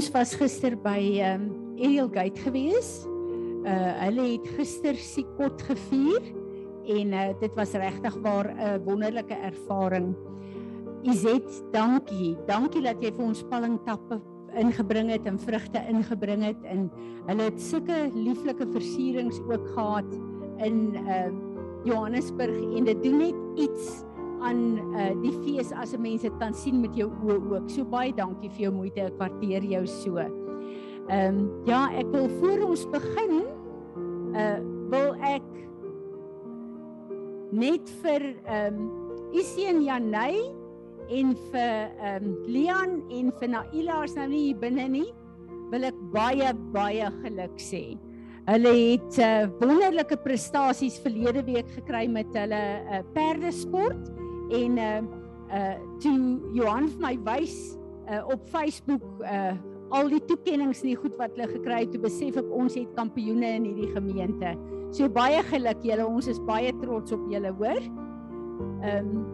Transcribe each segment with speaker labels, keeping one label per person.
Speaker 1: Ons was gister by ehm um, Ariel Gate gewees. Uh hulle het gister Sikot gevier en uh dit was regtig waar 'n wonderlike ervaring. Izet, dankie. Dankie dat jy vir ons pallingtappe ingebring het en vrugte ingebring het en hulle het sulke lieflike versierings ook gehad in uh Johannesburg en dit doen net iets aan uh, die fees as 'n mens dit kan sien met jou oë ook. So baie dankie vir jou moeite. Ek waardeer jou so. Ehm um, ja, ek wil voor ons begin uh wil ek net vir ehm um, Isie en Janey en vir ehm um, Leon en vir Naila as nou nie hier binne nie, wil ek baie baie geluk sê. Hulle het uh, wonderlike prestasies verlede week gekry met hulle uh, perdesport en uh uh toe Johan vir my wys uh op Facebook uh al die toekenninge nie goed wat hulle gekry het, toe besef ek ons het kampioene in hierdie gemeente. So baie geluk julle, ons is baie trots op julle, hoor. Ehm um,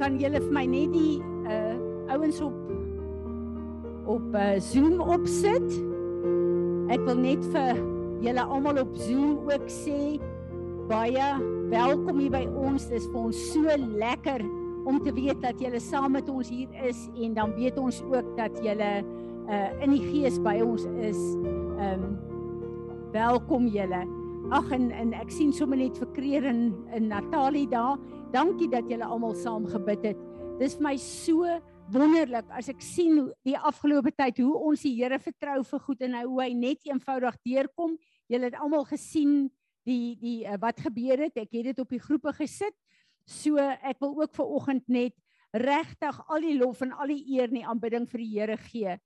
Speaker 1: kan julle vir my net die uh ouens op op uh, Zoom opsit? Ek wil net vir julle almal op Zoom ook sê baie welkom hier by ons. Dit is vir ons so lekker om te weet dat julle saam met ons hier is en dan weet ons ook dat julle uh in die gees by ons is. Um welkom julle. Ag en en ek sien sommer net vir Kreer en in Natalie daar. Dankie dat julle almal saam gebid het. Dis vir my so wonderlik as ek sien die afgelope tyd hoe ons die Here vertrou vir goed en hoe hy net eenvoudig deurkom. Julle het almal gesien die die uh, wat gebeur het. Ek het dit op die groepe gesit. So ek wil ook vir oggend net regtig al die lof en al die eer en die aanbidding vir die Here gee.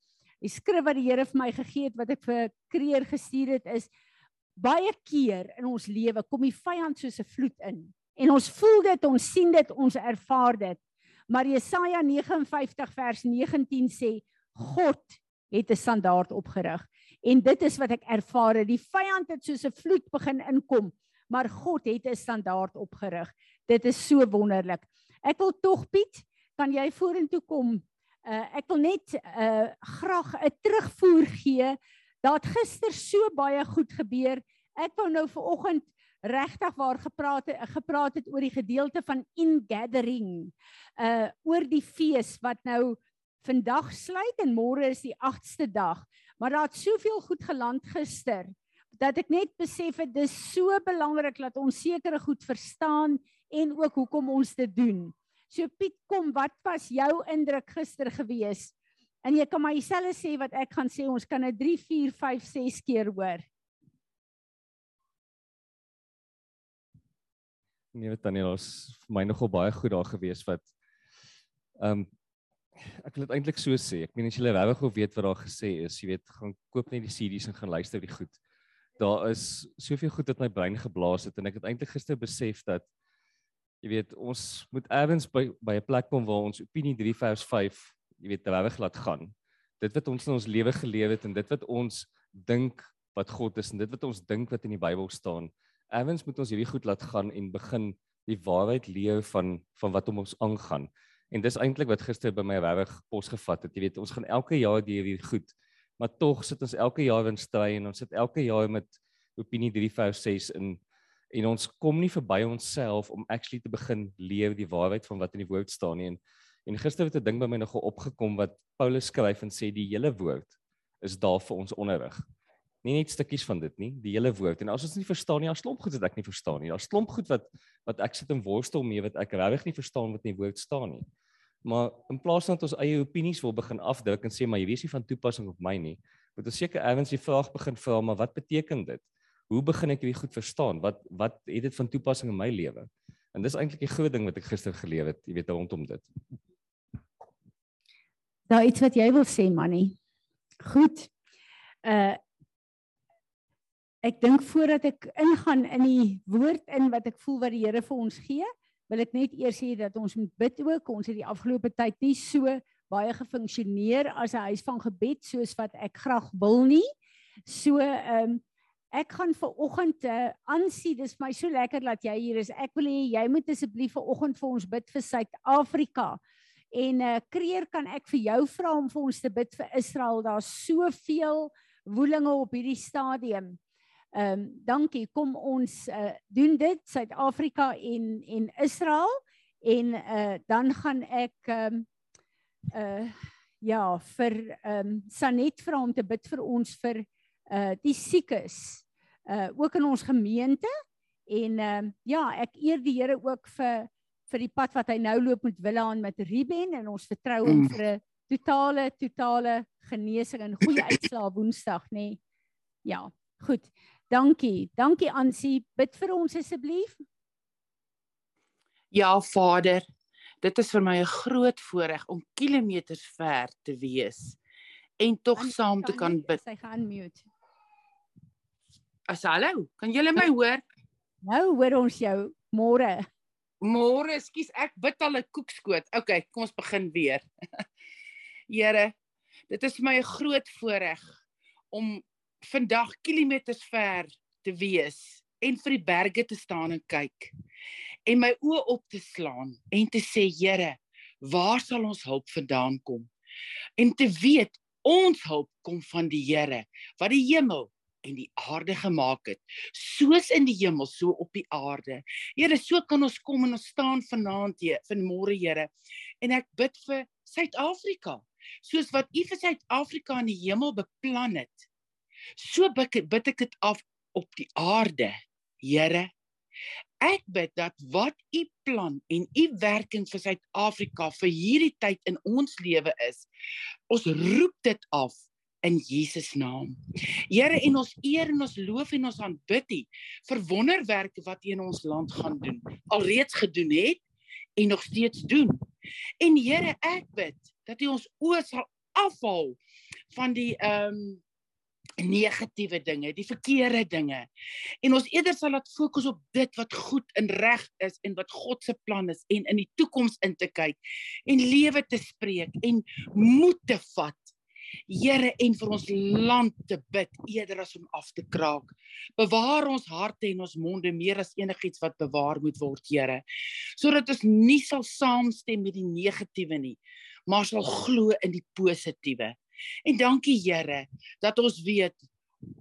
Speaker 1: Die skrif wat die Here vir my gegee het wat ek vir Kreer gestuur het is baie keer in ons lewe kom die vyand soos 'n vloed in. En ons voel dit, ons sien dit, ons ervaar dit. Maar Jesaja 59 vers 19 sê God het 'n standaard opgerig. En dit is wat ek ervaar. Die vyand het soos 'n vloed begin inkom, maar God het 'n standaard opgerig. Dit is so wonderlik. Ek wil tog Piet, kan jy vorentoe kom? Uh ek wil net uh graag 'n terugvoer gee. Daar het gister so baie goed gebeur. Ek wou nou vir oggend regtig waar gepraat het, gepraat het oor die gedeelte van in gathering. Uh oor die fees wat nou vandag sluit en môre is die 8ste dag. Maar daar het soveel goed geland gister dat ek net besef het dis so belangrik dat ons sekere goed verstaan en ook hoekom ons dit doen. So Piet, kom, wat was jou indruk gister gewees? En jy kan maar dieselfde sê wat ek gaan sê, ons kan dit 3, 4, 5, 6 keer hoor.
Speaker 2: Nee, Tannie, daar's vir my nogal baie goed daar gewees wat ehm um, ek wil dit eintlik so sê. Ek meen as jy regtig wil weet wat daar gesê is, jy weet, gaan koop net die CD's en gaan luister die goed. Daar is soveel goed wat my brein geblaas het en ek het eintlik gister besef dat jy weet, ons moet eers by by 'n plek kom waar ons opinie 3 vers 5, jy weet, regtig laat gaan. Dit wat ons in ons lewe geleef het en dit wat ons dink wat God is en dit wat ons dink wat in die Bybel staan. Eers moet ons hierdie goed laat gaan en begin die waarheid leef van van wat om ons aangaan. En dis eintlik wat gister by my regtig pos gevat het. Jy weet, ons gaan elke jaar deur hier goed, maar tog sit ons elke jaar in stry en ons sit elke jaar met opinie 3 vers 6 in en ons kom nie verby onsself om actually te begin leef die waarheid van wat in die woord staan nie. En, en gister het 'n ding by my nogal opgekom wat Paulus skryf en sê die hele woord is daar vir ons onderrig. Nie net stukkies van dit nie, die hele woord. En as ons nie verstaan nie, as klomp goed wat ek nie verstaan nie. Daar's klomp goed wat wat ek sit in worstel mee wat ek regtig nie verstaan wat in die woord staan nie. Maar in plaas van dat ons eie opinies wil begin afdruk en sê maar hierdie is nie van toepassing op my nie, moet ons seker ergens die vraag begin vra maar wat beteken dit? Hoe begin ek hierdie goed verstaan? Wat wat het dit van toepassing in my lewe? En dis eintlik die groot ding wat ek gister geleef het, jy weet rondom dit.
Speaker 1: Daar iets wat jy wil sê, Manny. Goed. Uh ek dink voordat ek ingaan in die woord in wat ek voel wat die Here vir ons gee, wil ek net eers sê dat ons moet bid ook. Ons het die afgelope tyd nie so baie gefunksioneer as 'n huis van gebed soos wat ek graag wil nie. So ehm um, ek gaan vir oggend uh, aansien. Dis my so lekker dat jy hier is. Ek wil hê jy moet asseblief vir oggend vir ons bid vir Suid-Afrika En uh kreer kan ek vir jou vra om vir ons te bid vir Israel. Daar's soveel woelinge op hierdie stadium. Ehm um, dankie. Kom ons uh doen dit Suid-Afrika en en Israel en uh dan gaan ek ehm um, uh ja, vir ehm um, Sanet vra om te bid vir ons vir uh die siekes uh ook in ons gemeente en ehm um, ja, ek eer die Here ook vir vir die pad wat hy nou loop met Willaan met Ruben en ons vertrou hom mm. vir 'n totale totale genesing en goeie uitslae Woensdag, nê. Nee. Ja, goed. Dankie. Dankie Ansie. Bid vir ons asseblief.
Speaker 3: Ja, Vader. Dit is vir my 'n groot voorreg om kilometers ver te wees en tog saam te kan bid.
Speaker 1: Sy gaan mute.
Speaker 3: As hallo, kan julle my hoor?
Speaker 1: Nou hoor ons jou. Môre.
Speaker 3: Môre, skus, ek bid al 'n koekskoot. OK, kom ons begin weer. Here, dit is vir my 'n groot voorreg om vandag kilometers ver te wees en vir die berge te staan en kyk en my oë op te slaan en te sê Here, waar sal ons hulp vandaan kom? En te weet ons hulp kom van die Here wat die hemel en die aarde gemaak het, soos in die hemel so op die aarde. Here, so kan ons kom en ons staan vanaand hier, vanmôre Here. En ek bid vir Suid-Afrika, soos wat U vir Suid-Afrika in die hemel beplan het. So bid ek bid ek dit af op die aarde. Here, Ek bid dat wat u plan en u werking vir Suid-Afrika vir hierdie tyd in ons lewe is, ons roep dit af in Jesus naam. Here en ons eer en ons loof en ons aanbid U vir wonderwerke wat U in ons land gaan doen, alreeds gedoen het en nog steeds doen. En Here, ek bid dat U ons oë sal afhaal van die ehm um, negatiewe dinge, die verkeerde dinge. En ons eerder sal laat fokus op dit wat goed en reg is en wat God se plan is en in die toekoms in te kyk en lewe te spreek en moed te vat. Here en vir ons land te bid eerder as om af te kraak. Bewaar ons harte en ons monde meer as enigiets wat bewaar moet word, Here. Sodat ons nie sal saamstem met die negatiewe nie, maar sal glo in die positiewe. En dankie Here dat ons weet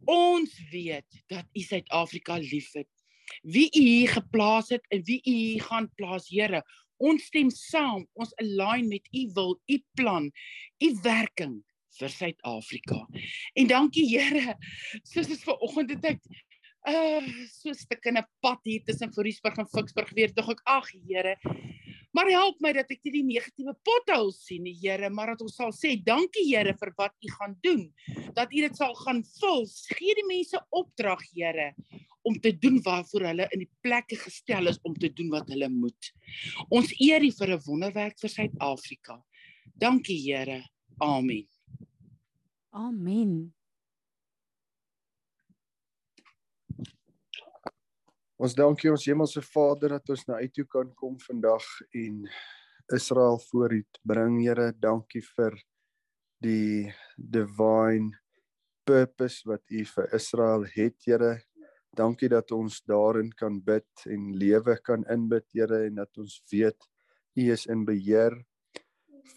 Speaker 3: ons weet dat U Suid-Afrika liefhet. Wie U hier geplaas het en wie U hier gaan plaas, Here. Ons stem saam, ons align met U wil, U plan, U werking vir Suid-Afrika. En dankie Here. Soos dit vanoggend het ek uh so 'n stuk in 'n pad hier tussen Foriesburg en Ficksburg weer dog ek ag Here Maar help my dat ek nie die negatiewe pothou sien nie, Here, maar dat ons sal sê dankie Here vir wat U gaan doen. Dat U dit sal gaan vul. Gee die mense opdrag, Here, om te doen waarvoor hulle in die plekke gestel is om te doen wat hulle moet. Ons eer U vir 'n wonderwerk vir Suid-Afrika. Dankie Here. Amen.
Speaker 1: Amen.
Speaker 4: Ons dankie ons Hemelse Vader dat ons na U toe kan kom vandag en Israel voor U bring, Here. Dankie vir die divine purpose wat U vir Israel het, Here. Dankie dat ons daarin kan bid en lewe kan inbid, Here, en dat ons weet U is in beheer.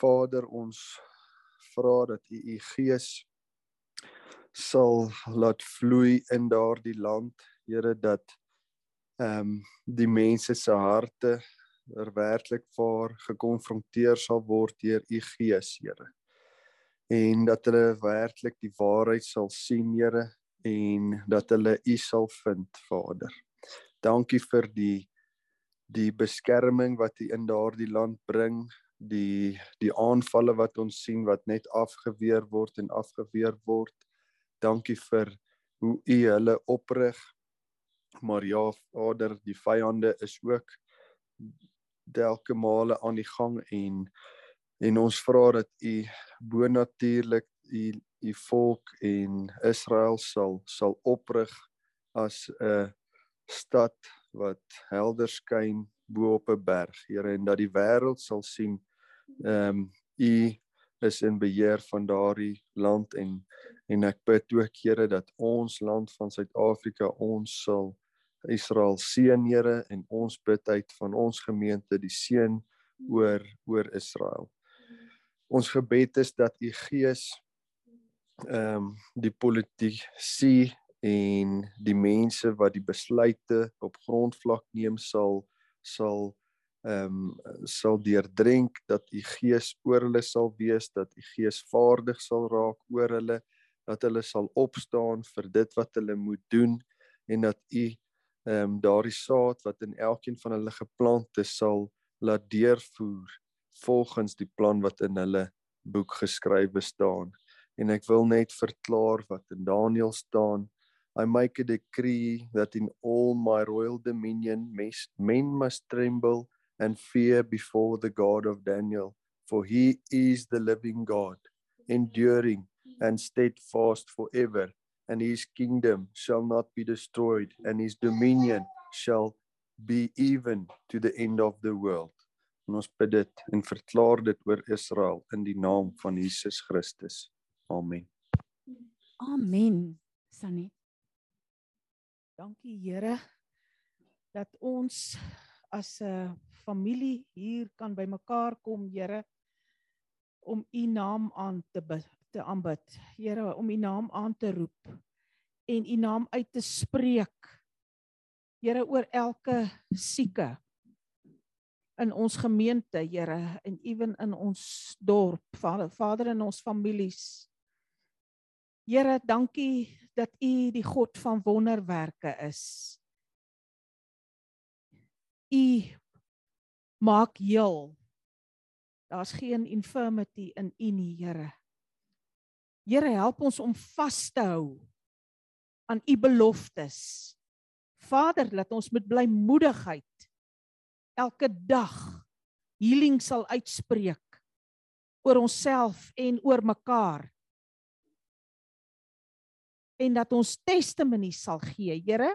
Speaker 4: Vader, ons vra dat U U Gees sal laat vloei in daardie land, Here, dat ehm um, die mense se harte er werklik voor gekonfronteer sal word deur u gees, Here. En dat hulle werklik die waarheid sal sien, Here, en dat hulle u sal vind, Vader. Dankie vir die die beskerming wat u in daardie land bring, die die aanvalle wat ons sien wat net afgeweer word en afgeweer word. Dankie vir hoe u hulle oprig maar ja Vader die vyande is ook elke male aan die gang en en ons vra dat u bonatuurlik u u volk en Israel sal sal oprig as 'n stad wat helder skyn bo op 'n berg Here en dat die wêreld sal sien ehm um, u is in beheer van daardie land en en ek bid ook Here dat ons land van Suid-Afrika ons sal Israel seën Here en ons bid uit van ons gemeente die seën oor oor Israel. Ons gebed is dat u Gees ehm um, die politici en die mense wat die besluite op grondvlak neem sal sal ehm um, sal deurdrink dat u gees oor hulle sal wees dat u gees vaardig sal raak oor hulle dat hulle sal opstaan vir dit wat hulle moet doen en dat u ehm um, daardie saad wat in elkeen van hulle geplant is sal laat deurvoer volgens die plan wat in hulle boek geskrywe staan. En ek wil net verklaar wat in Daniël staan. I make a decree that in all my royal dominion men must tremble and fear before the God of Daniel, for he is the living God, enduring and steadfast forever, and his kingdom shall not be destroyed, and his dominion shall be even to the end of the world. En ons bid dit en verklaar dit oor Israel in die naam van Jesus Christus. Amen.
Speaker 1: Amen. Sannie.
Speaker 5: Dankie Here dat ons as 'n familie hier kan bymekaar kom, Here, om U naam aan te te aanbid. Here, om U naam aan te roep en U naam uit te spreek. Here oor elke sieke in ons gemeente, Here, en ewen in ons dorp, Vader, Vader in ons families. Here, dankie dat U die God van wonderwerke is. U maak heel. Daar's geen infirmity in U nie, Here. Here, help ons om vas te hou aan U beloftes. Vader, laat ons met blymoedigheid elke dag healing sal uitspreek oor onsself en oor mekaar en dat ons testimony sal gee, Here,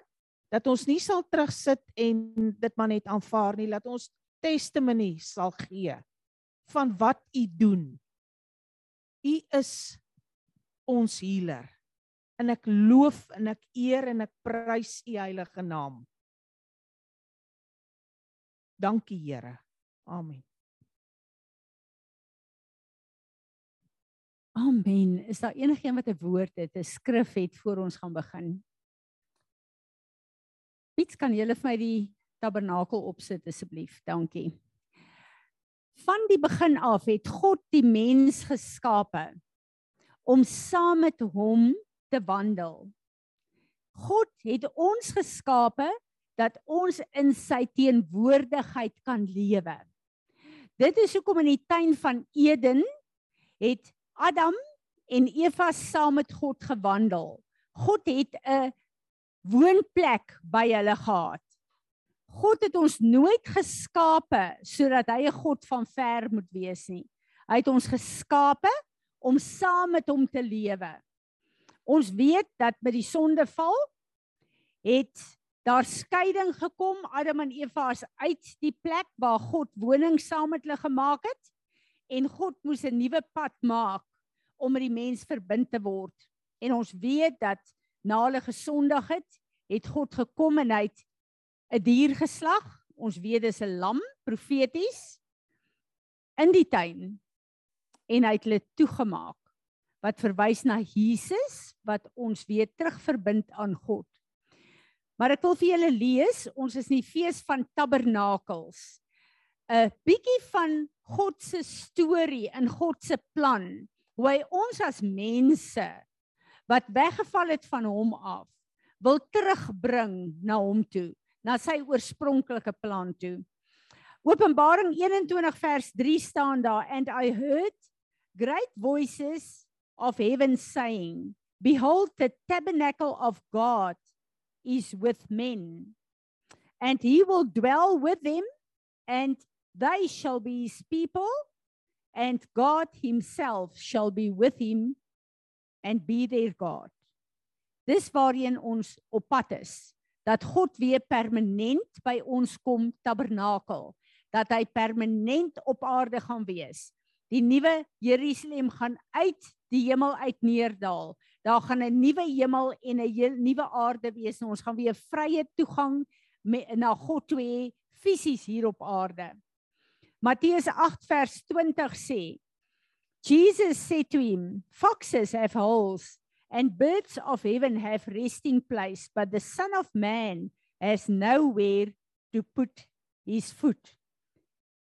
Speaker 5: dat ons nie sal terugsit en dit maar net aanvaar nie, laat ons testimony sal gee van wat U doen. U is ons healer. En ek loof en ek eer en ek prys U heilige naam. Dankie Here. Amen.
Speaker 1: Amen. Is daar enigiemand wat 'n woord het, 'n skrif het voor ons gaan begin? Piet, kan jy vir my die tabernakel opsit asseblief? Dankie. Van die begin af het God die mens geskape om saam met hom te wandel. God het ons geskape dat ons in sy teenwoordigheid kan lewe. Dit is hoekom in die tuin van Eden het Adam en Eva saam met God gewandel. God het 'n woonplek by hulle gehad. God het ons nooit geskape sodat hy 'n God van ver moet wees nie. Hy het ons geskape om saam met hom te lewe. Ons weet dat met die sondeval het daar skeiding gekom. Adam en Eva is uit die plek waar God woning saam met hulle gemaak het en God moes 'n nuwe pad maak om met die mens verbind te word. En ons weet dat na hulle gesondig het, het God gekom en hy het 'n dier geslag. Ons weet dis 'n lam, profeties in die tuin en hy het hulle toegemaak wat verwys na Jesus wat ons weer terugverbind aan God. Maar ek wil vir julle lees, ons is in die fees van tabernakels. 'n bietjie van God se storie en God se plan. Hoe hy ons as mense wat weggeval het van hom af wil terugbring na hom toe, na sy oorspronklike plan toe. Openbaring 21 vers 3 staan daar and I heard great voices of heaven saying behold the tabernacle of God is with men and he will dwell with them and they shall be his people, and God himself shall be with him and be their God. Dis waarheen ons op pad is. Dat God weer permanent by ons kom tabernakel, dat hy permanent op aarde gaan wees. Die nuwe Jerusalem gaan uit die hemel uit neerdal. Daar gaan 'n nuwe hemel en 'n nuwe aarde wees en ons gaan weer vrye toegang met, na God toe hê fisies hier op aarde. Matteus 8 vers 20 sê: Jesus said to him, Foxes have holes, and birds of heaven have resting place, but the Son of Man has nowhere to put his foot.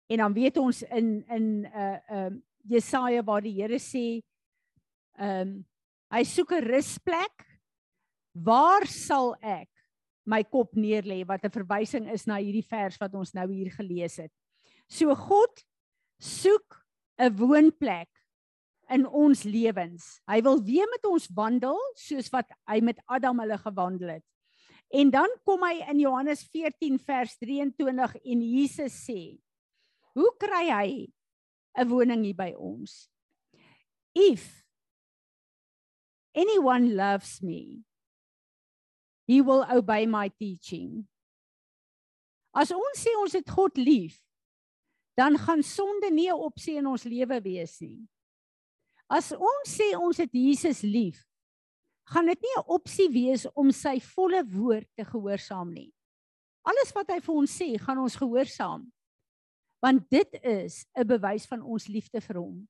Speaker 1: En dan weet ons in in uh um Jesaja waar die Here sê um hy soek 'n rusplek. Waar sal ek my kop neerlê wat 'n verwysing is na hierdie vers wat ons nou hier gelees het. So God soek 'n woonplek in ons lewens. Hy wil weer met ons wandel soos wat hy met Adam hulle gewandel het. En dan kom hy in Johannes 14 vers 23 en Jesus sê: "Hoe kry hy 'n woning hier by ons? If anyone loves me, he will obey my teaching." As ons sê ons het God lief, dan gaan sonde nie 'n opsie in ons lewe wees nie. As ons sê ons het Jesus lief, gaan dit nie 'n opsie wees om sy volle woord te gehoorsaam nie. Alles wat hy vir ons sê, gaan ons gehoorsaam. Want dit is 'n bewys van ons liefde vir hom.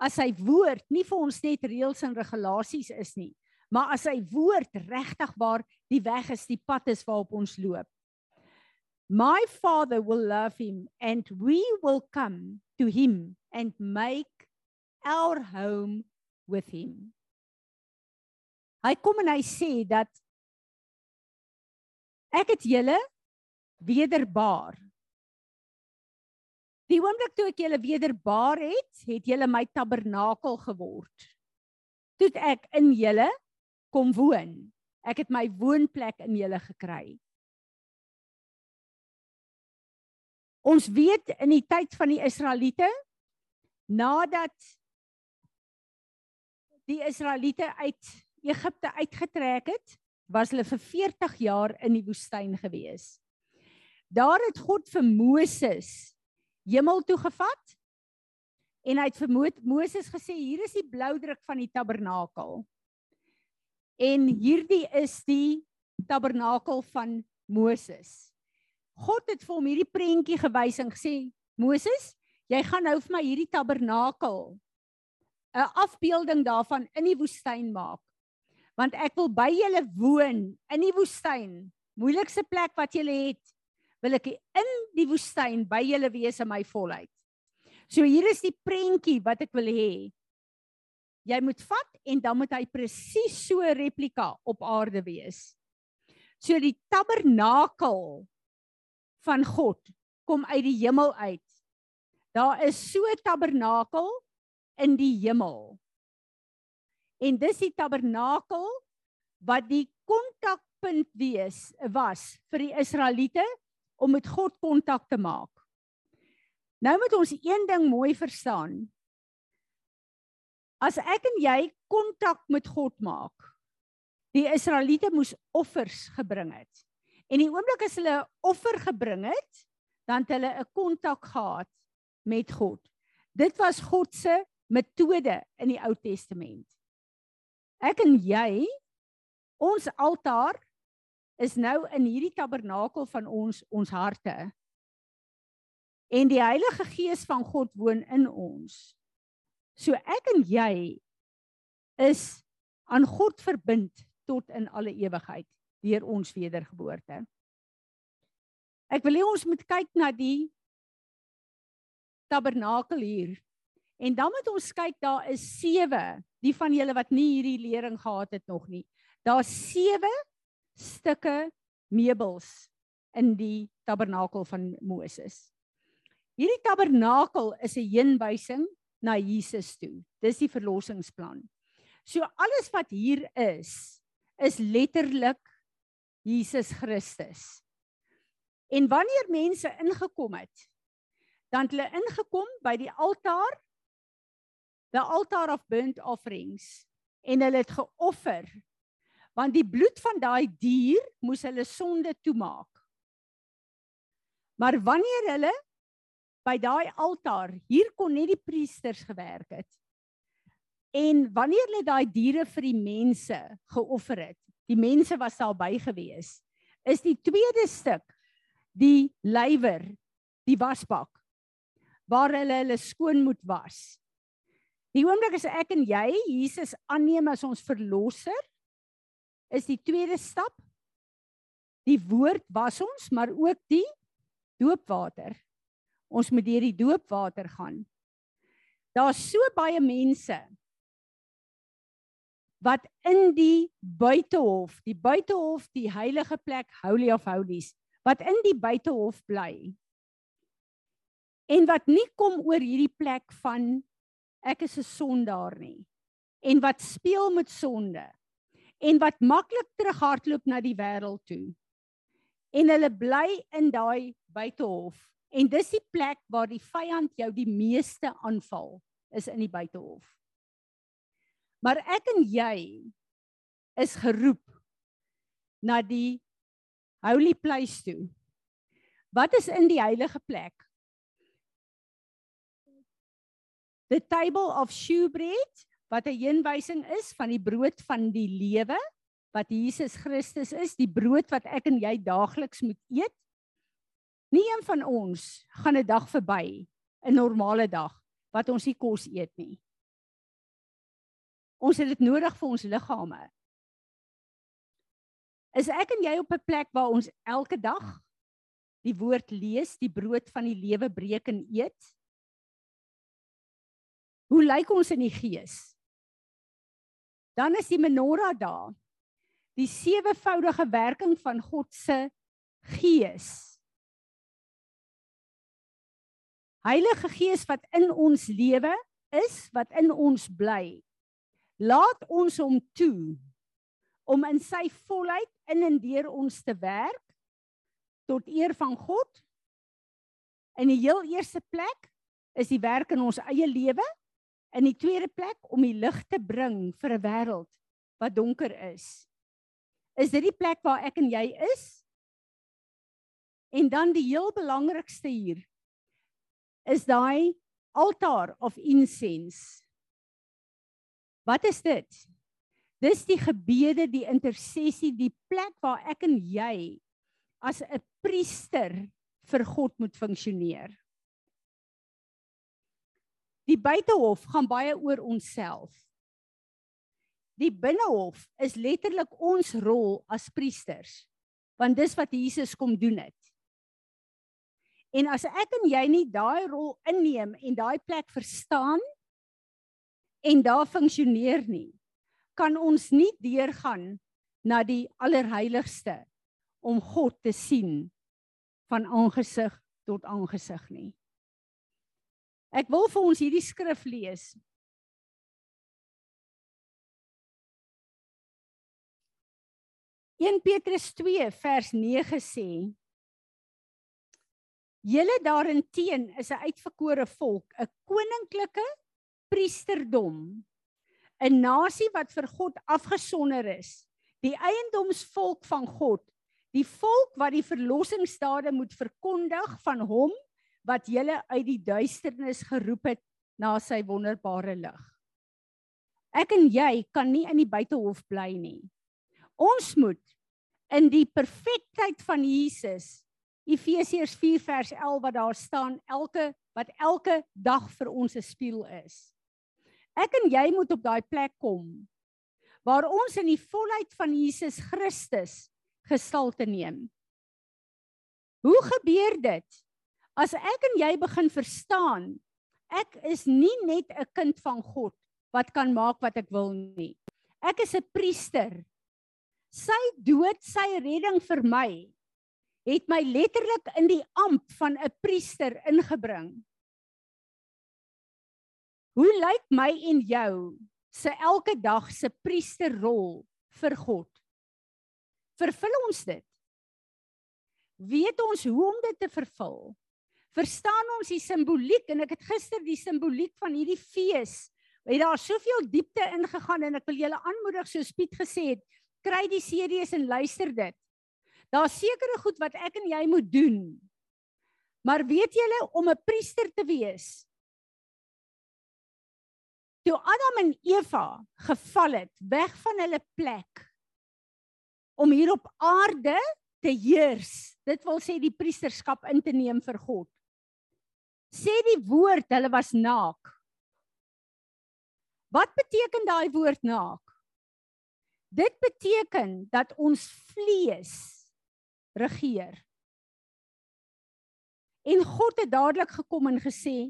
Speaker 1: As sy woord nie vir ons net reëls en regulasies is nie, maar as sy woord regtig waar die weg is, die pad is waarop ons loop. My father will love him and we will come to him and make our home with him. Hy kom en hy sê dat ek het julle wederbaar. Die oomblik toe ek julle wederbaar het, het julle my tabernakel geword. Toe ek in julle kom woon. Ek het my woonplek in julle gekry. Ons weet in die tyd van die Israeliete nadat die Israeliete uit Egipte uitgetrek het, was hulle vir 40 jaar in die woestyn gewees. Daar het God vir Moses hemel toe gevat en hy het vir Moses gesê hier is die blou druk van die tabernakel. En hierdie is die tabernakel van Moses. God het vir hom hierdie prentjie gewys en gesê Moses, jy gaan nou vir my hierdie tabernakel 'n afbeelding daarvan in die woestyn maak want ek wil by julle woon in die woestyn. Moeilikste plek wat julle het, wil ek in die woestyn by julle wees in my volheid. So hier is die prentjie wat ek wil hê. Jy moet vat en dan moet hy presies so replika op aarde wees. So die tabernakel van God kom uit die hemel uit. Daar is so 'n tabernakel in die hemel. En dis die tabernakel wat die kontakpunt wees was vir die Israeliete om met God kontak te maak. Nou moet ons een ding mooi verstaan. As ek en jy kontak met God maak, die Israeliete moes offers gebring het. En die oomblik as hulle 'n offer gebring het, dan het hulle 'n kontak gehad met God. Dit was God se metode in die Ou Testament. Ek en jy ons altaar is nou in hierdie tabernakel van ons ons harte. En die Heilige Gees van God woon in ons. So ek en jy is aan God verbind tot in alle ewigheid deur ons wedergeboorte. Ek wil hê ons moet kyk na die tabernakel hier. En dan moet ons kyk daar is die van julle wat nie hierdie lering gehad het nog nie. Daar's sewe stukke meubels in die tabernakel van Moses. Hierdie tabernakel is 'n heenwysing na Jesus toe. Dis die verlossingsplan. So alles wat hier is, is letterlik Jesus Christus. En wanneer mense ingekom het, dan het hulle ingekom by die altaar the altar of burnt offerings en hulle het geoffer want die bloed van daai dier moes hulle sonde toemaak. Maar wanneer hulle by daai altaar, hier kon net die priesters gewerk het. En wanneer hulle daai diere vir die mense geoffer het, die mense was daar by gewees, is die tweede stuk die lywer, die wasbak waar hulle hulle skoon moet was. Die oomblik as ek en jy Jesus aanneem as ons verlosser, is die tweede stap die woord was ons, maar ook die doopwater. Ons moet deur die doopwater gaan. Daar's so baie mense wat in die buitehof, die buitehof, die heilige plek, Holy of Holies, wat in die buitehof bly. En wat nie kom oor hierdie plek van ek is 'n sondaar nie. En wat speel met sonde. En wat maklik terughardloop na die wêreld toe. En hulle bly in daai buitehof. En dis die plek waar die vyand jou die meeste aanval, is in die buitehof. Maar ek en jy is geroep na die holy place toe. Wat is in die heilige plek? The table of shewbread wat 'n heenwysing is van die brood van die lewe wat Jesus Christus is, die brood wat ek en jy daagliks moet eet. Nie een van ons gaan 'n dag verby, 'n normale dag wat ons nie kos eet nie. Ons het dit nodig vir ons liggame. Is ek en jy op 'n plek waar ons elke dag die woord lees, die brood van die lewe breek en eet? Hoe lyk ons in die gees? Dan is die menorah daar. Die sewevoudige werking van God se gees. Heilige Gees wat in ons lewe is, wat in ons bly. Laat ons hom toe om in sy volheid in en deur ons te werk tot eer van God. In die heel eerste plek is die werk in ons eie lewe. In die tweede plek om die lig te bring vir 'n wêreld wat donker is. Is dit die plek waar ek en jy is? En dan die heel belangrikste hier is daai altaar of incense. Wat is dit? Dis die gebede, die intersessie, die plek waar ek en jy as 'n priester vir God moet funksioneer. Die buitehof gaan baie oor onsself. Die binnehof is letterlik ons rol as priesters, want dis wat Jesus kom doen het. En as ek en jy nie daai rol inneem en daai plek verstaan en daar funksioneer nie, kan ons nie deurgaan na die allerheiligste om God te sien van aangesig tot aangesig nie. Ek wil vir ons hierdie skrif lees. In Petrus 2 vers 9 sê: Julle daarenteen is 'n uitverkore volk, 'n koninklike priesterdom, 'n nasie wat vir God afgesonder is, die eiendomsvolk van God, die volk wat die verlossingsdade moet verkondig van hom wat julle uit die duisternis geroep het na sy wonderbare lig. Ek en jy kan nie in die buitehof bly nie. Ons moet in die perfektheid van Jesus Efesiërs 4 vers 11 wat daar staan elke wat elke dag vir ons 'n spieël is. Ek en jy moet op daai plek kom waar ons in die volheid van Jesus Christus gestalte neem. Hoe gebeur dit? As ek en jy begin verstaan, ek is nie net 'n kind van God wat kan maak wat ek wil nie. Ek is 'n priester. Sy dood, sy redding vir my het my letterlik in die amp van 'n priester ingebring. Hoe lyk my en jou se elke dag se priesterrol vir God? vervul ons dit? Weet ons hoe om dit te vervul? Verstaan ons die simboliek en ek het gister die simboliek van hierdie fees. Het daar soveel diepte ingegaan en ek wil julle aanmoedig soos Piet gesê het, kry die series en luister dit. Daar's sekere goed wat ek en jy moet doen. Maar weet julle om 'n priester te wees? Toe Adam en Eva geval het weg van hulle plek om hier op aarde te heers. Dit wil sê die priesterskap in te neem vir God. Sê die woord, hulle was naak. Wat beteken daai woord naak? Dit beteken dat ons vlees regeer. En God het dadelik gekom en gesê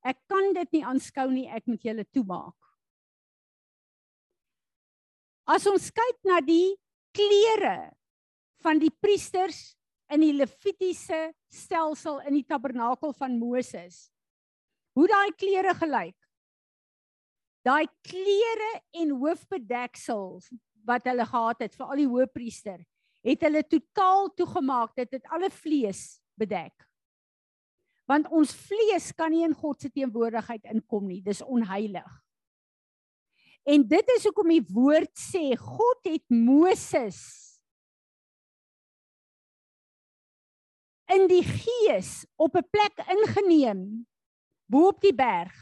Speaker 1: ek kan dit nie aanskou nie, ek moet julle toemaak. As ons kyk na die klere van die priesters in die Levitiese stelsel in die tabernakel van Moses. Hoe daai klere gelyk? Daai klere en hoofbedeksels wat hulle gehad het vir al die hoëpriester, het hulle totaal toegemaak. Dit het alle vlees bedek. Want ons vlees kan nie in God se teenwoordigheid inkom nie. Dis onheilig. En dit is hoekom die woord sê God het Moses in die gees op 'n plek ingeneem bo op die berg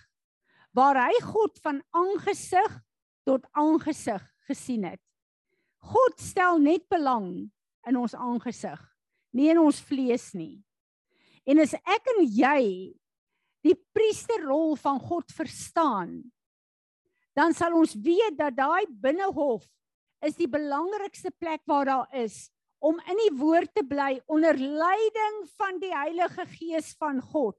Speaker 1: waar hy God van aangesig tot aangesig gesien het. God stel net belang in ons aangesig, nie in ons vlees nie. En as ek en jy die priesterrol van God verstaan, dan sal ons weet dat daai binnehof is die belangrikste plek waar daar is om in die woord te bly onder leiding van die Heilige Gees van God.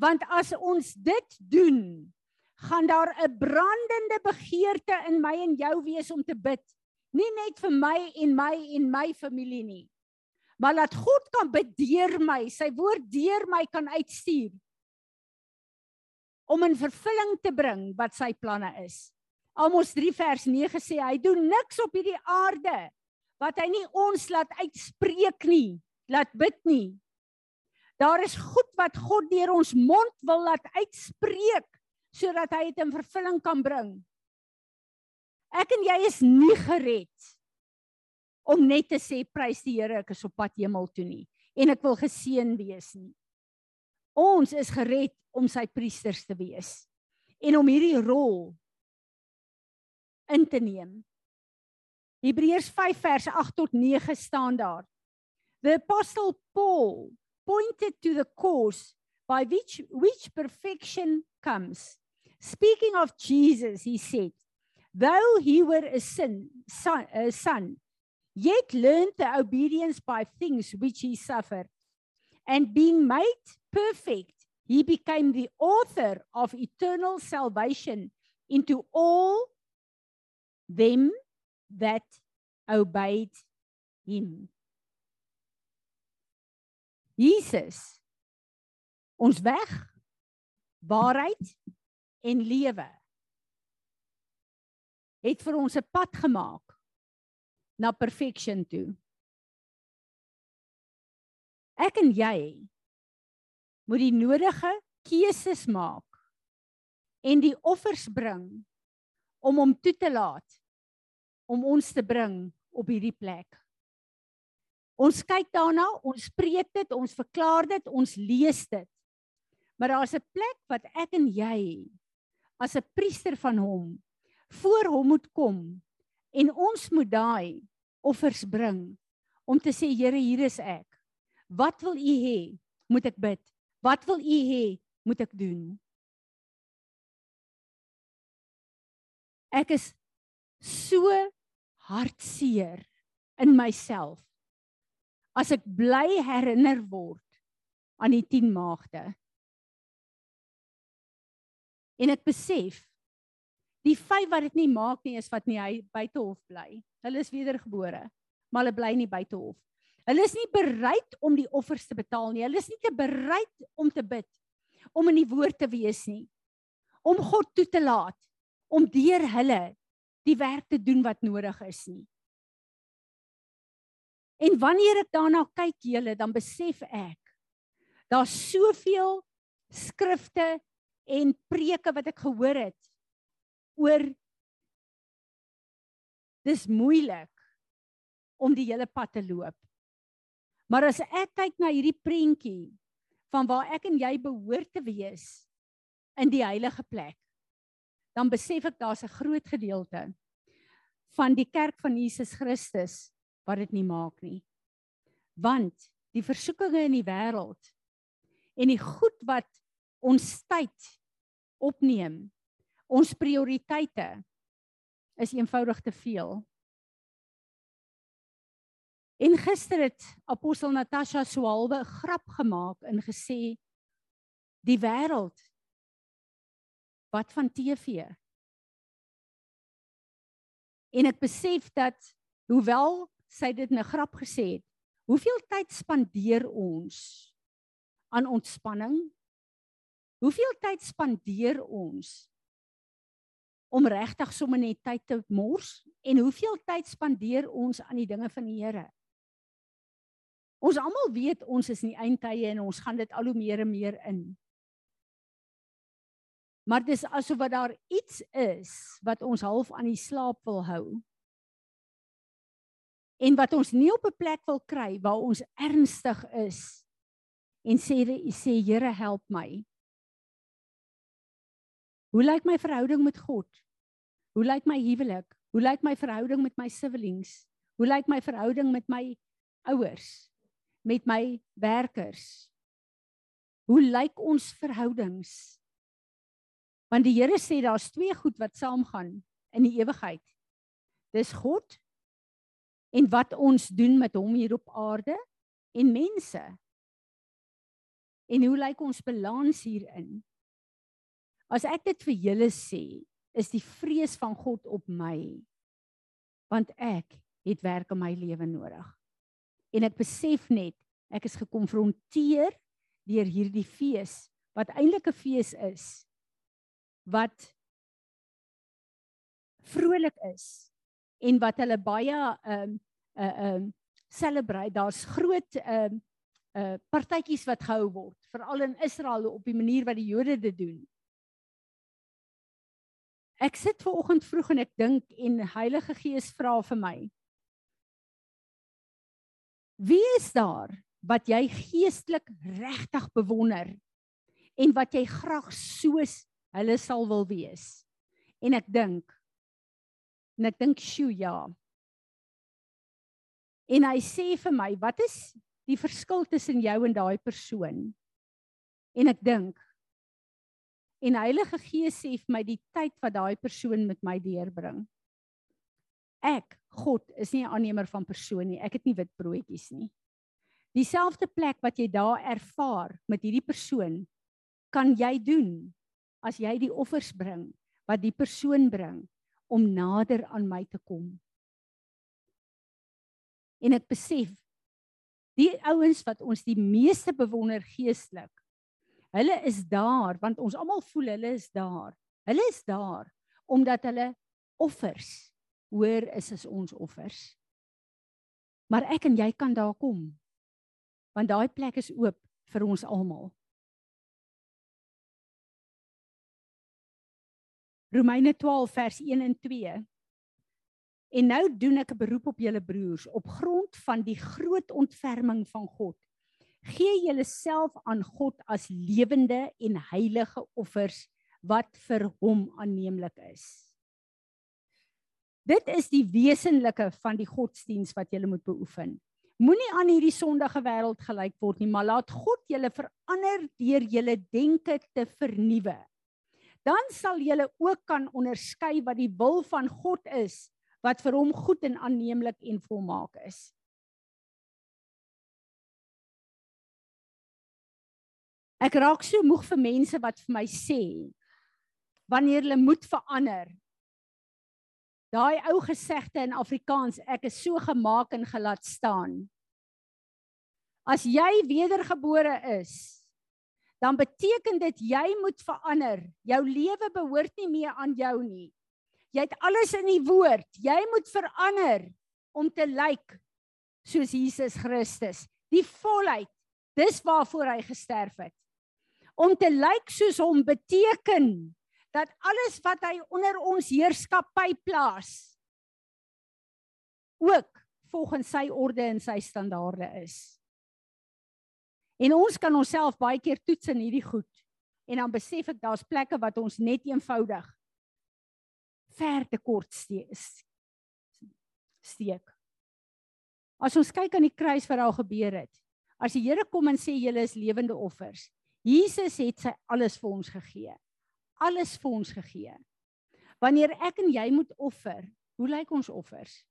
Speaker 1: Want as ons dit doen, gaan daar 'n brandende begeerte in my en jou wees om te bid, nie net vir my en my en my familie nie, maar dat God kan bid deur my, sy woord deur my kan uitstuur om in vervulling te bring wat sy planne is. Amos 3 vers 9 sê hy doen niks op hierdie aarde wat hy nie ons laat uitspreek nie, laat bid nie. Daar is goed wat God deur ons mond wil laat uitspreek sodat hy dit in vervulling kan bring. Ek en jy is nie gered om net te sê prys die Here ek is op pad hemel toe nie en ek wil geseën wees nie. Ons is gered om sy priesters te wees en om hierdie rol in te neem. Hebreërs 5 vers 8 tot 9 staan daar. The apostle Paul pointed to the course by which which perfection comes. Speaking of Jesus, he said, though he were a sin, son, a son, yet learned the obedience by things which he suffered. And being made perfect, he became the author of eternal salvation into all them that obeyed him. Jesus ons weg waarheid en lewe het vir ons 'n pad gemaak na perfection toe. Ek en jy moet die nodige keuses maak en die offers bring om hom toe te laat om ons te bring op hierdie plek. Ons kyk daarna, ons preek dit, ons verklaar dit, ons lees dit. Maar daar's 'n plek wat ek en jy as 'n priester van hom voor hom moet kom en ons moet daai offers bring om te sê Here, hier is ek. Wat wil U hê? Moet ek bid? Wat wil U hê? Moet ek doen? Ek is so hartseer in myself as ek bly herinner word aan die 10 maagde. En ek besef die vyf wat dit nie maak nie is wat nie hy buitehof bly. Hulle is wedergebore, maar hulle bly nie buitehof. Hulle is nie bereid om die offers te betaal nie. Hulle is nie te bereid om te bid, om in die woord te wees nie, om God toe te laat, om deur hulle die werk te doen wat nodig is nie. En wanneer ek daarna kyk julle, dan besef ek daar's soveel skrifte en preke wat ek gehoor het oor dis moeilik om die hele pad te loop. Maar as ek kyk na hierdie prentjie van waar ek en jy behoort te wees in die heilige plek, dan besef ek daar's 'n groot gedeelte van die kerk van Jesus Christus wat dit nie maak nie. Want die versoekinge in die wêreld en die goed wat ons tyd opneem. Ons prioriteite is eenvoudig te veel. En gister het apostel Natasha Swalwe 'n grap gemaak en gesê die wêreld wat van TV. En ek besef dat hoewel sy dit 'n grap gesê het, hoeveel tyd spandeer ons aan ontspanning? Hoeveel tyd spandeer ons om regtig sommer net tyd te mors en hoeveel tyd spandeer ons aan die dinge van die Here? Ons almal weet ons is in die eindtye en ons gaan dit al hoe meer en meer in. Maar dis asof wat daar iets is wat ons half aan die slaap wil hou. En wat ons nie op 'n plek wil kry waar ons ernstig is en sê sê Here help my. Hoe lyk my verhouding met God? Hoe lyk my huwelik? Hoe lyk my verhouding met my siblings? Hoe lyk my verhouding met my ouers? Met my werkers? Hoe lyk ons verhoudings? Want die Here sê daar's twee goed wat saamgaan in die ewigheid. Dis God en wat ons doen met hom hier op aarde en mense. En hoe lyk ons balans hierin? As ek dit vir julle sê, is die vrees van God op my want ek het werk in my lewe nodig. En ek besef net ek is gekonfronteer deur hierdie fees wat eintlik 'n fees is wat vrolik is en wat hulle baie ehm um, uh um, celebrate. Daar's groot ehm um, uh partytjies wat gehou word, veral in Israel op die manier wat die Jode dit doen. Ek sit ver oggend vroeg en ek dink en Heilige Gees vra vir my. Wie is daar wat jy geestelik regtig bewonder en wat jy graag soos hulle sal wil wees. En ek dink en ek dink, "Sjoe, ja." En hy sê vir my, "Wat is die verskil tussen jou en daai persoon?" En ek dink en Heilige Gees sê vir my die tyd wat daai persoon met my deurbring. Ek, God, is nie 'n aannemer van persoon nie. Ek het nie wit broodjies nie. Dieselfde plek wat jy daar ervaar met hierdie persoon, kan jy doen as jy die offers bring wat die persoon bring om nader aan my te kom. En ek besef die ouens wat ons die meeste bewonder geestelik. Hulle is daar want ons almal voel hulle is daar. Hulle is daar omdat hulle offers hoor is as ons offers. Maar ek en jy kan daar kom. Want daai plek is oop vir ons almal. Romeine 12 vers 1 en 2. En nou doen ek 'n beroep op julle broers op grond van die groot ontferming van God. Gee julleself aan God as lewende en heilige offers wat vir hom aanneemlik is. Dit is die wesenlike van die godsdiens wat jy moet beoefen. Moenie aan hierdie sondige wêreld gelyk word nie, maar laat God julle verander deur julle denke te vernuwe dan sal julle ook kan onderskei wat die wil van God is wat vir hom goed en aanneemlik en volmaak is. Ek raak so moeg vir mense wat vir my sê wanneer hulle moet verander. Daai ou gesegde in Afrikaans, ek is so gemaak en gelaat staan. As jy wedergebore is, dan beteken dit jy moet verander. Jou lewe behoort nie meer aan jou nie. Jy het alles in die woord. Jy moet verander om te lyk soos Jesus Christus. Die volheid. Dis waarvoor hy gesterf het. Om te lyk soos hom beteken dat alles wat hy onder ons heerskappy plaas ook volgens sy orde en sy standaarde is. En ons kan onsself baie keer toets in hierdie goed. En dan besef ek daar's plekke wat ons net eenvoudig ver te kort steek. As ons kyk aan die kruis wat daar gebeur het. As die Here kom en sê julle is lewende offers. Jesus het sy alles vir ons gegee. alles vir ons gegee. Wanneer ek en jy moet offer, hoe lyk ons offers?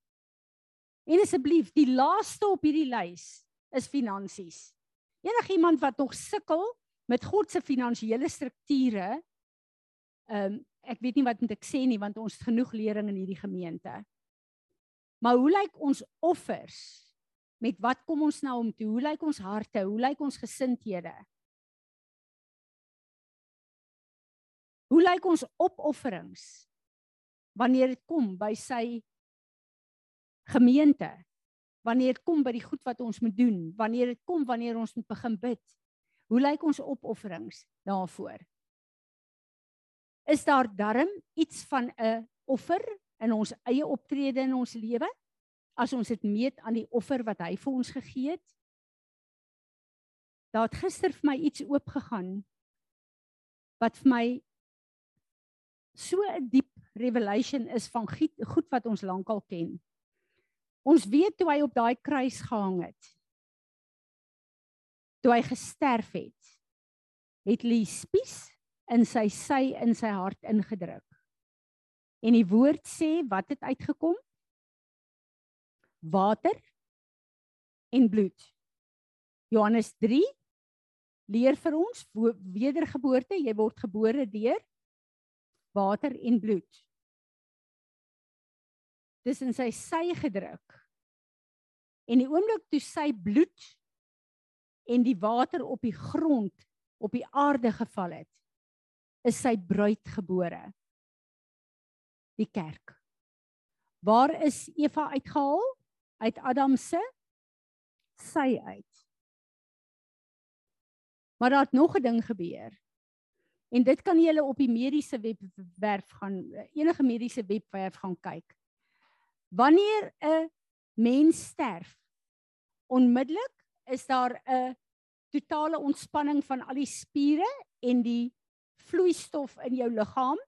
Speaker 1: En asseblief, die laaste op hierdie lys is finansies. Enigiemand wat nog sukkel met God se finansiële strukture, ehm um, ek weet nie wat moet ek sê nie want ons het genoeg lering in hierdie gemeente. Maar hoe lyk ons offers? Met wat kom ons nou om toe? Hoe lyk ons harte? Hoe lyk ons gesindhede? Hoe lyk ons opofferings wanneer dit kom by sy gemeente? Wanneer dit kom by die goed wat ons moet doen? Wanneer dit kom wanneer ons moet begin bid? Hoe lyk ons opofferings daarvoor? Is daar darm iets van 'n offer in ons eie optrede in ons lewe as ons dit meet aan die offer wat hy vir ons gegee het? Daar het gister vir my iets oopgegaan wat vir my so 'n diep revelation is van goed, wat ons lankal ken. Ons weet toe hy op daai kruis gehang het. Toe hy gesterf het, het Lee spies in sy sy in sy hart ingedruk. En die woord sê wat het uitgekom? Water en bloed. Johannes 3 leer vir ons wedergeboorte, jy word gebore deur water en bloed. Dis in sy sy gedruk. En die oomblik toe sy bloed en die water op die grond op die aarde geval het, is sy bruid gebore. Die kerk. Waar is Eva uitgehaal? Uit Adam se sy uit. Maar daar het nog 'n ding gebeur. En dit kan jy op die mediese webwerf gaan enige mediese webwerf gaan kyk. Wanneer 'n mens sterf, onmiddellik is daar 'n totale ontspanning van al die spiere en die vloeistof in jou liggaam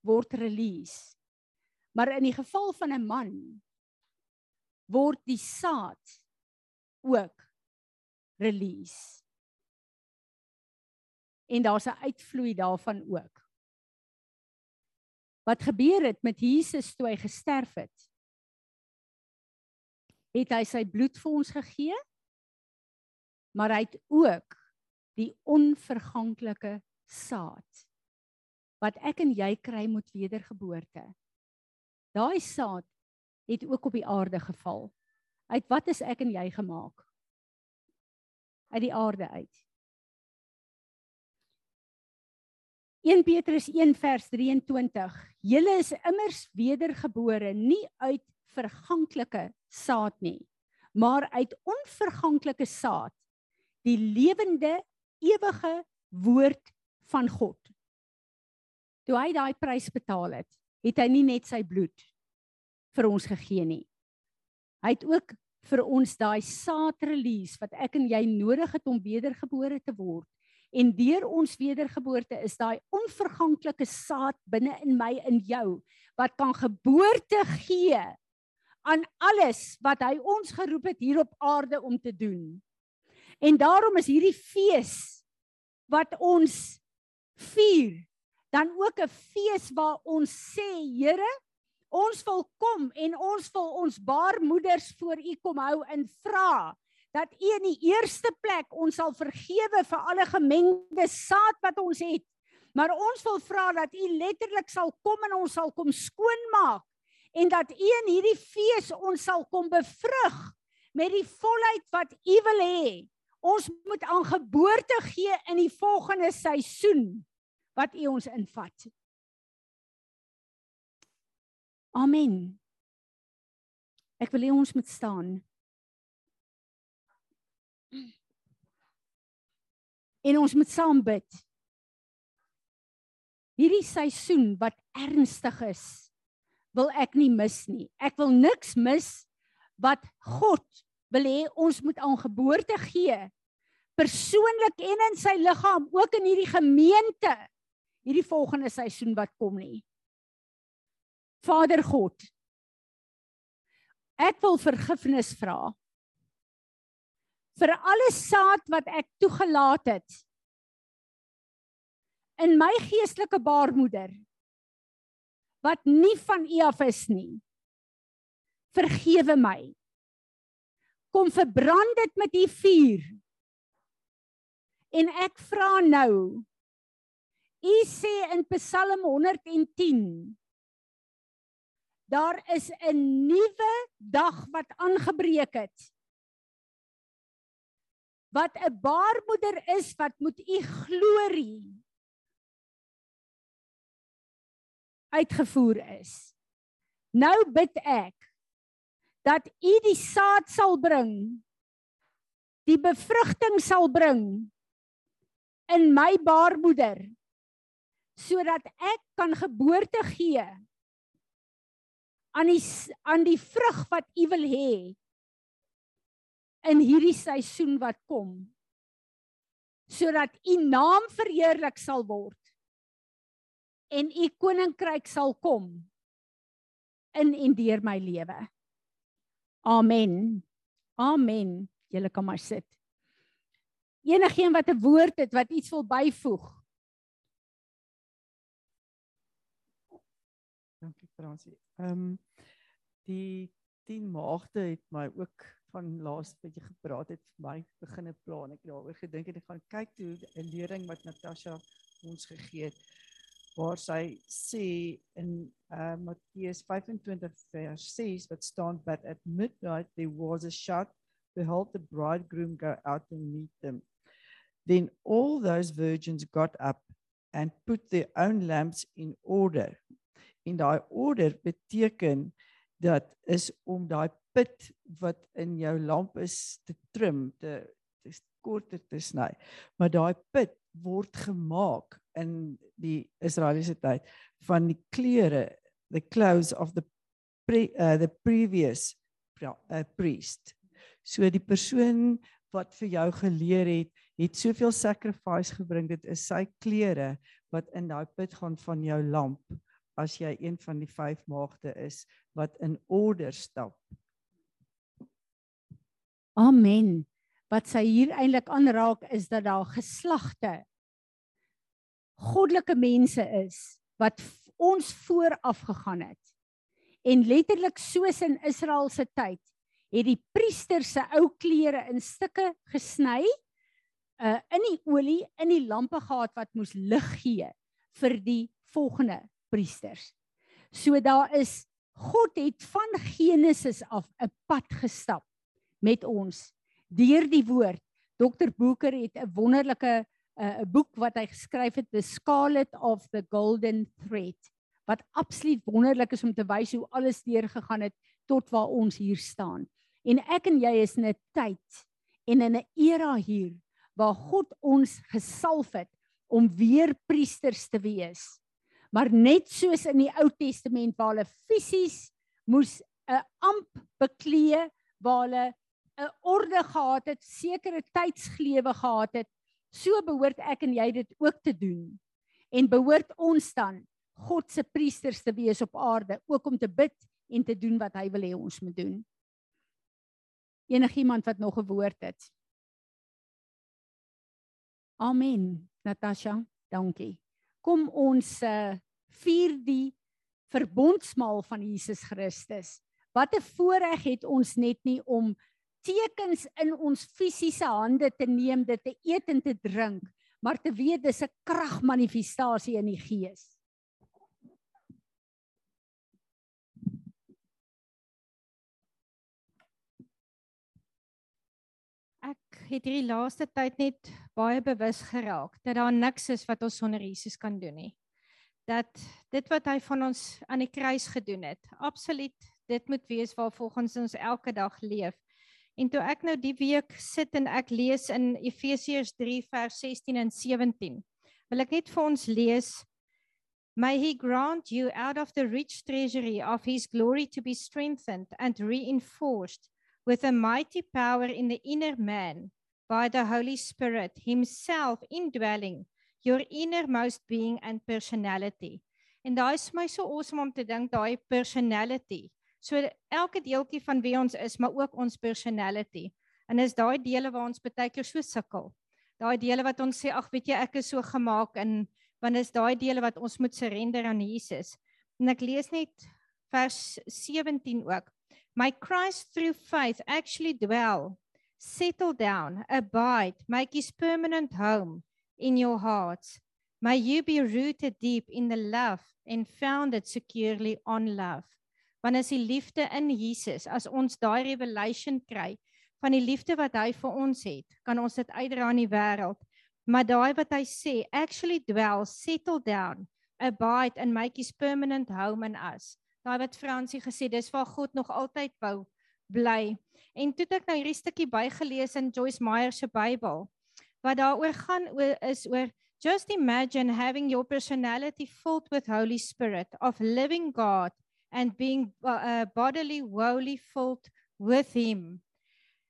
Speaker 1: word release. Maar in die geval van 'n man word die saad ook release en daar's 'n uitvloei daarvan ook. Wat gebeur het met Jesus toe hy gesterf het? Het hy sy bloed vir ons gegee? Maar hy het ook die onverganklike saad wat ek en jy kry moet wedergeboorte. Daai saad het ook op die aarde geval. Uit wat is ek en jy gemaak? Uit die aarde uit. 1 Petrus 1 vers 23. Julle is immers wedergebore nie uit verganklike saad nie, maar uit onverganklike saad, die lewende ewige woord van God. Toe hy daai prys betaal het, het hy nie net sy bloed vir ons gegee nie. Hy het ook vir ons daai saad release wat ek en jy nodig het om wedergebore te word en deur ons wedergeboorte is daai onverganklike saad binne in my in jou wat kan geboorte gee aan alles wat hy ons geroep het hier op aarde om te doen. En daarom is hierdie fees wat ons vier dan ook 'n fees waar ons sê Here ons wil kom en ons wil ons baarmoeders voor u kom hou en vra dat U in die eerste plek ons sal vergewe vir alle gemengde saad wat ons het. Maar ons wil vra dat U letterlik sal kom en ons sal kom skoonmaak en dat U in hierdie fees ons sal kom bevrug met die volheid wat U wil hê. Ons moet aan geboorte gee in die volgende seisoen wat U ons invat. Amen. Ek wil hê ons moet staan. En ons moet saam bid. Hierdie seisoen wat ernstig is, wil ek nie mis nie. Ek wil niks mis wat God wil hê ons moet aan geboorte gee. Persoonlik en in sy liggaam, ook in hierdie gemeente. Hierdie volgende seisoen wat kom nie. Vader God, ek wil vergifnis vra vir alle saad wat ek toegelaat het in my geestelike baarmoeder wat nie van U af is nie. Vergewe my. Kom verbrand dit met U vuur. En ek vra nou. U sê in Psalm 110 Daar is 'n nuwe dag wat aangebreek het. Wat 'n baarmoeder is wat moet u glorie uitgevoer is. Nou bid ek dat U die saad sal bring, die bevrugting sal bring in my baarmoeder sodat ek kan geboorte gee aan die aan die vrug wat U wil hê in hierdie seisoen wat kom sodat U naam verheerlik sal word en u koninkryk sal kom in en deur my lewe. Amen. Amen. Julle kan maar sit. Enigeen wat 'n woord het wat iets wil byvoeg.
Speaker 6: Dankie Fransie. Ehm um, die 10 maagde het my ook van laas wat jy gepraat het vir my beginne plan. Ek daaroor gedink en ek gaan kyk toe 'n lering wat Natasha ons gegee het waar sy sê in uh, Matteus 25 vers 6 wat staan but at midnight there was a shout behold the bridegroom go out and meet them. Then all those virgins got up and put their own lamps in order. In daai order beteken dat is om daai pit wat in jou lamp is te trim te te korter te sny. Maar daai pit word gemaak in die Israeliese tyd van die klere the clothes of the pre, uh, the previous uh, priest. So die persoon wat vir jou geleer het het soveel sacrifice gebring. Dit is sy klere wat in daai put gaan van jou lamp as jy een van die vyf maagde is wat in orde stap.
Speaker 1: Amen. Wat sy hier eintlik aanraak is dat daar geslagte goddelike mense is wat ons vooraf gegaan het. En letterlik soos in Israel se tyd het die priester se ou klere in stukke gesny uh in die olie in die lampe gehad wat moes lig gee vir die volgende priesters. So daar is God het van Genesis af 'n pad gestap met ons deur die woord. Dr Boeker het 'n wonderlike 'n uh, boek wat hy geskryf het The Scarlet of the Golden Thread wat absoluut wonderlik is om te wys hoe alles deurgegaan het tot waar ons hier staan. En ek en jy is in 'n tyd en in 'n era hier waar God ons gesalf het om weer priesters te wees. Maar net soos in die Ou Testament waar hulle fisies moes 'n amp beklee waar hulle 'n orde gehad het, sekere tydsglewe gehad het, So behoort ek en jy dit ook te doen. En behoort ons dan God se priesters te wees op aarde, ook om te bid en te doen wat hy wil hê ons moet doen. Enigiemand wat nog 'n woord het. Amen. Natasha, dankie. Kom ons uh, vier die verbondsmaal van Jesus Christus. Wat 'n voorreg het ons net nie om tekens in ons fisiese hande te neem, dit te eet en te drink, maar te weet dis 'n kragmanifestasie in die gees.
Speaker 7: Ek het hierdie laaste tyd net baie bewus geraak dat daar niks is wat ons sonder Jesus kan doen nie. Dat dit wat hy van ons aan die kruis gedoen het, absoluut dit moet wees waar volgens ons elke dag leef. En toe ek nou die week sit en ek lees in Efesiërs 3 vers 16 en 17, wil ek net vir ons lees May he grant you out of the rich treasury of his glory to be strengthened and reinforced with a mighty power in the inner man by the Holy Spirit himself indwelling your innermost being and personality. En daai is my so awesome om te dink daai personality So elke deeltjie van wie ons is, maar ook ons personality. En is daai dele waar ons baie keer so sukkel. Daai dele wat ons sê ag weet jy ek is so gemaak en want is daai dele wat ons moet surrender aan Jesus. En ek lees net vers 17 ook. My Christ through faith actually dwell, settle down, abide, make his permanent home in your hearts. May you be rooted deep in the love and founded securely on love. Want as die liefde in Jesus, as ons daai revelation kry van die liefde wat hy vir ons het, kan ons dit uitdra in die wêreld. Maar daai wat hy sê, actually dwell, settle down, abide and make his permanent home in us. Daai wat Fransie gesê, dis waar God nog altyd wou bly. En toe ek nou hierdie stukkie bygelees in Joyce Meyer se Bybel wat daaroor gaan oor is oor just imagine having your personality filled with Holy Spirit of living God and being uh, bodily wholly filled with him.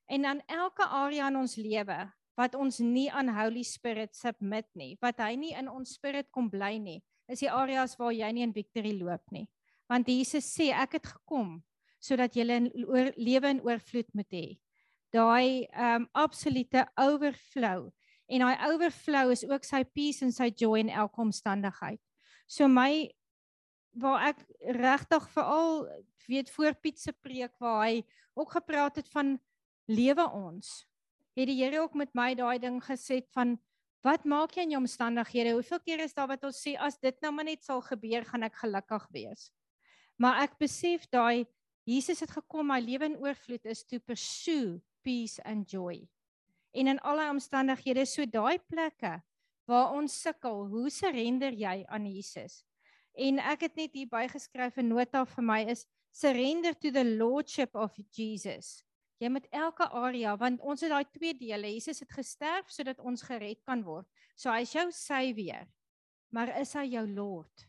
Speaker 7: En dan elke area in ons lewe wat ons nie aan Holy Spirit submit nie, wat hy nie in ons spirit kom bly nie, is die areas waar jy nie in victory loop nie. Want Jesus sê ek het gekom sodat jy 'n lewe in oorvloed moet hê. Daai um absolute overflow en daai overflow is ook sy peace en sy joy in elke omstandigheid. So my waar ek regtig veral weet voor Piet se preek waar hy ook gepraat het van lewe ons. Het die Here ook met my daai ding gesê van wat maak jy in jou omstandighede? Hoeveel keer is daar wat ons sê as dit nou maar net sal gebeur, gaan ek gelukkig wees. Maar ek besef daai Jesus het gekom my lewe in oorvloed is to pursue peace and joy. En in alle omstandighede so daai plekke waar ons sukkel, hoe surrender jy aan Jesus? En ek het net hier bygeskryf 'n nota vir my is surrender to the lordship of Jesus. Jy moet elke area want ons het daai twee dele. Jesus het gesterf sodat ons gered kan word. So hy is jou savior. Maar is hy jou lord?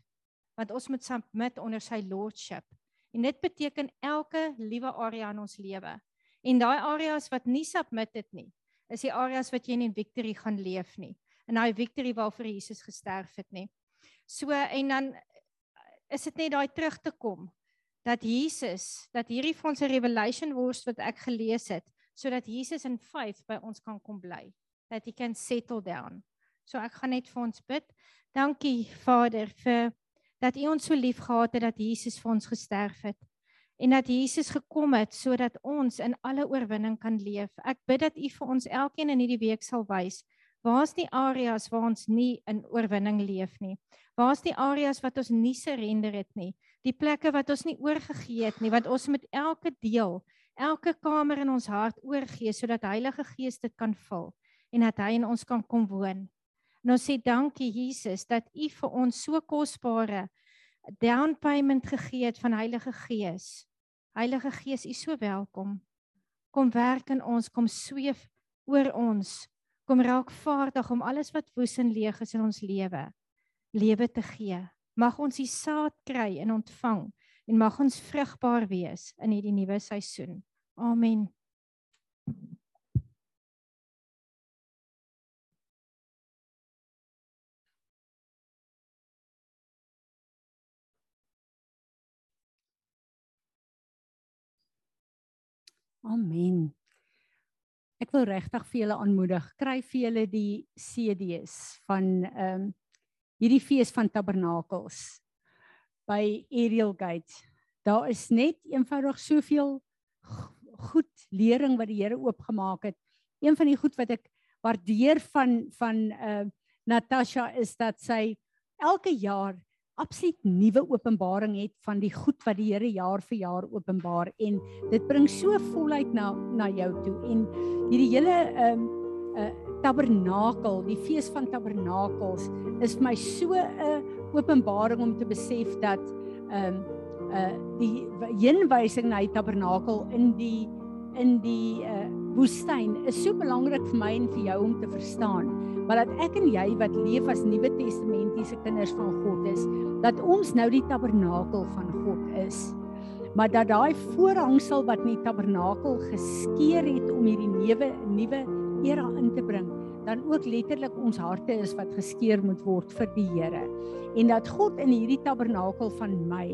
Speaker 7: Want ons moet submit onder sy lordship. En dit beteken elke liewe area in ons lewe. En daai areas wat nie submit het nie, is die areas wat jy nie in victory gaan leef nie. En daai victory waarvoor Jesus gesterf het nie. So en dan is dit net daai terug te kom dat Jesus, dat hierdie vir ons 'n revelation word wat ek gelees het, sodat Jesus in faith by ons kan kom bly. That he can settle down. So ek gaan net vir ons bid. Dankie Vader vir dat U ons so lief gehad het dat Jesus vir ons gesterf het en dat Jesus gekom het sodat ons in alle oorwinning kan leef. Ek bid dat U vir ons elkeen in hierdie week sal wys waar's die areas waar ons nie in oorwinning leef nie. Waar's die areas wat ons nie surrender het nie. Die plekke wat ons nie oorgegee het nie, wat ons met elke deel, elke kamer in ons hart oorgee sodat Heilige Gees dit kan vul en dat hy in ons kan kom woon. En ons sê dankie Jesus dat U vir ons so kosbare down payment gegee het van Heilige Gees. Heilige Gees, U so welkom. Kom werk in ons, kom sweef oor ons. Kom raak vaardig om alles wat woes en leeg is in ons lewe lewe te gee. Mag ons die saad kry en ontvang en mag ons vrugbaar wees in hierdie nuwe seisoen. Amen.
Speaker 1: Amen. Ek wil regtig vir julle aanmoedig, kry vir julle die CD's van ehm um, hierdie fees van tabernakels by Ariel Gate. Daar is net eenvoudig soveel goed lering wat die Here oopgemaak het. Een van die goed wat ek waardeer van van uh Natasha is dat sy elke jaar absoluut nuwe openbaring het van die goed wat die Here jaar vir jaar openbaar en dit bring so voluit na na jou toe. En hierdie hele ehm um, uh, tabernakel, die fees van tabernakels is vir my so 'n uh, openbaring om te besef dat ehm um, uh die heenwysing na die tabernakel in die in die uh woestyn is so belangrik vir my en vir jou om te verstaan maar dat ek en jy wat leef as Nuwe Testamentiese kinders van God is, dat ons nou die tabernakel van God is. Maar dat daai voorhangsel wat in die tabernakel geskeur het om hierdie nuwe nuwe era in te bring, dan ook letterlik ons harte is wat geskeur moet word vir die Here. En dat God in hierdie tabernakel van my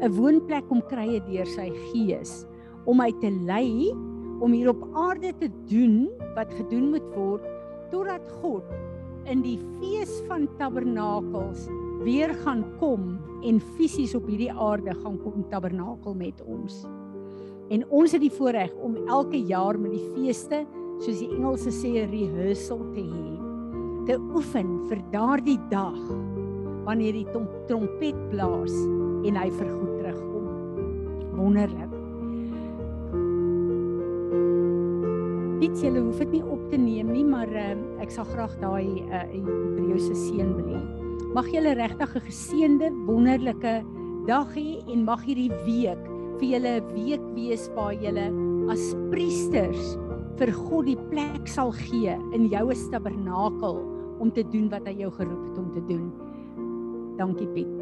Speaker 1: 'n woonplek kom kry deur sy gees om my te lei om hier op aarde te doen wat gedoen moet word totdat God in die fees van tabernakels weer gaan kom en fisies op hierdie aarde gaan kom tabernakel met ons. En ons het die voorreg om elke jaar met die feeste, soos die Engelse sê, rehearsal te hê. Te oefen vir daardie dag wanneer die trompet blaas en hy vergoed terugkom. Wonderlik. Dit julle hoef dit nie op te neem nie, maar uh, ek sal graag daai uh, Hebreëse seën wil hê. Mag julle regtig 'n geseënde, wonderlike dag hê en mag hierdie week vir julle 'n week wees waar julle as priesters vir God die plek sal gee in jou tabernakel om te doen wat hy jou geroep het om te doen. Dankie Piet.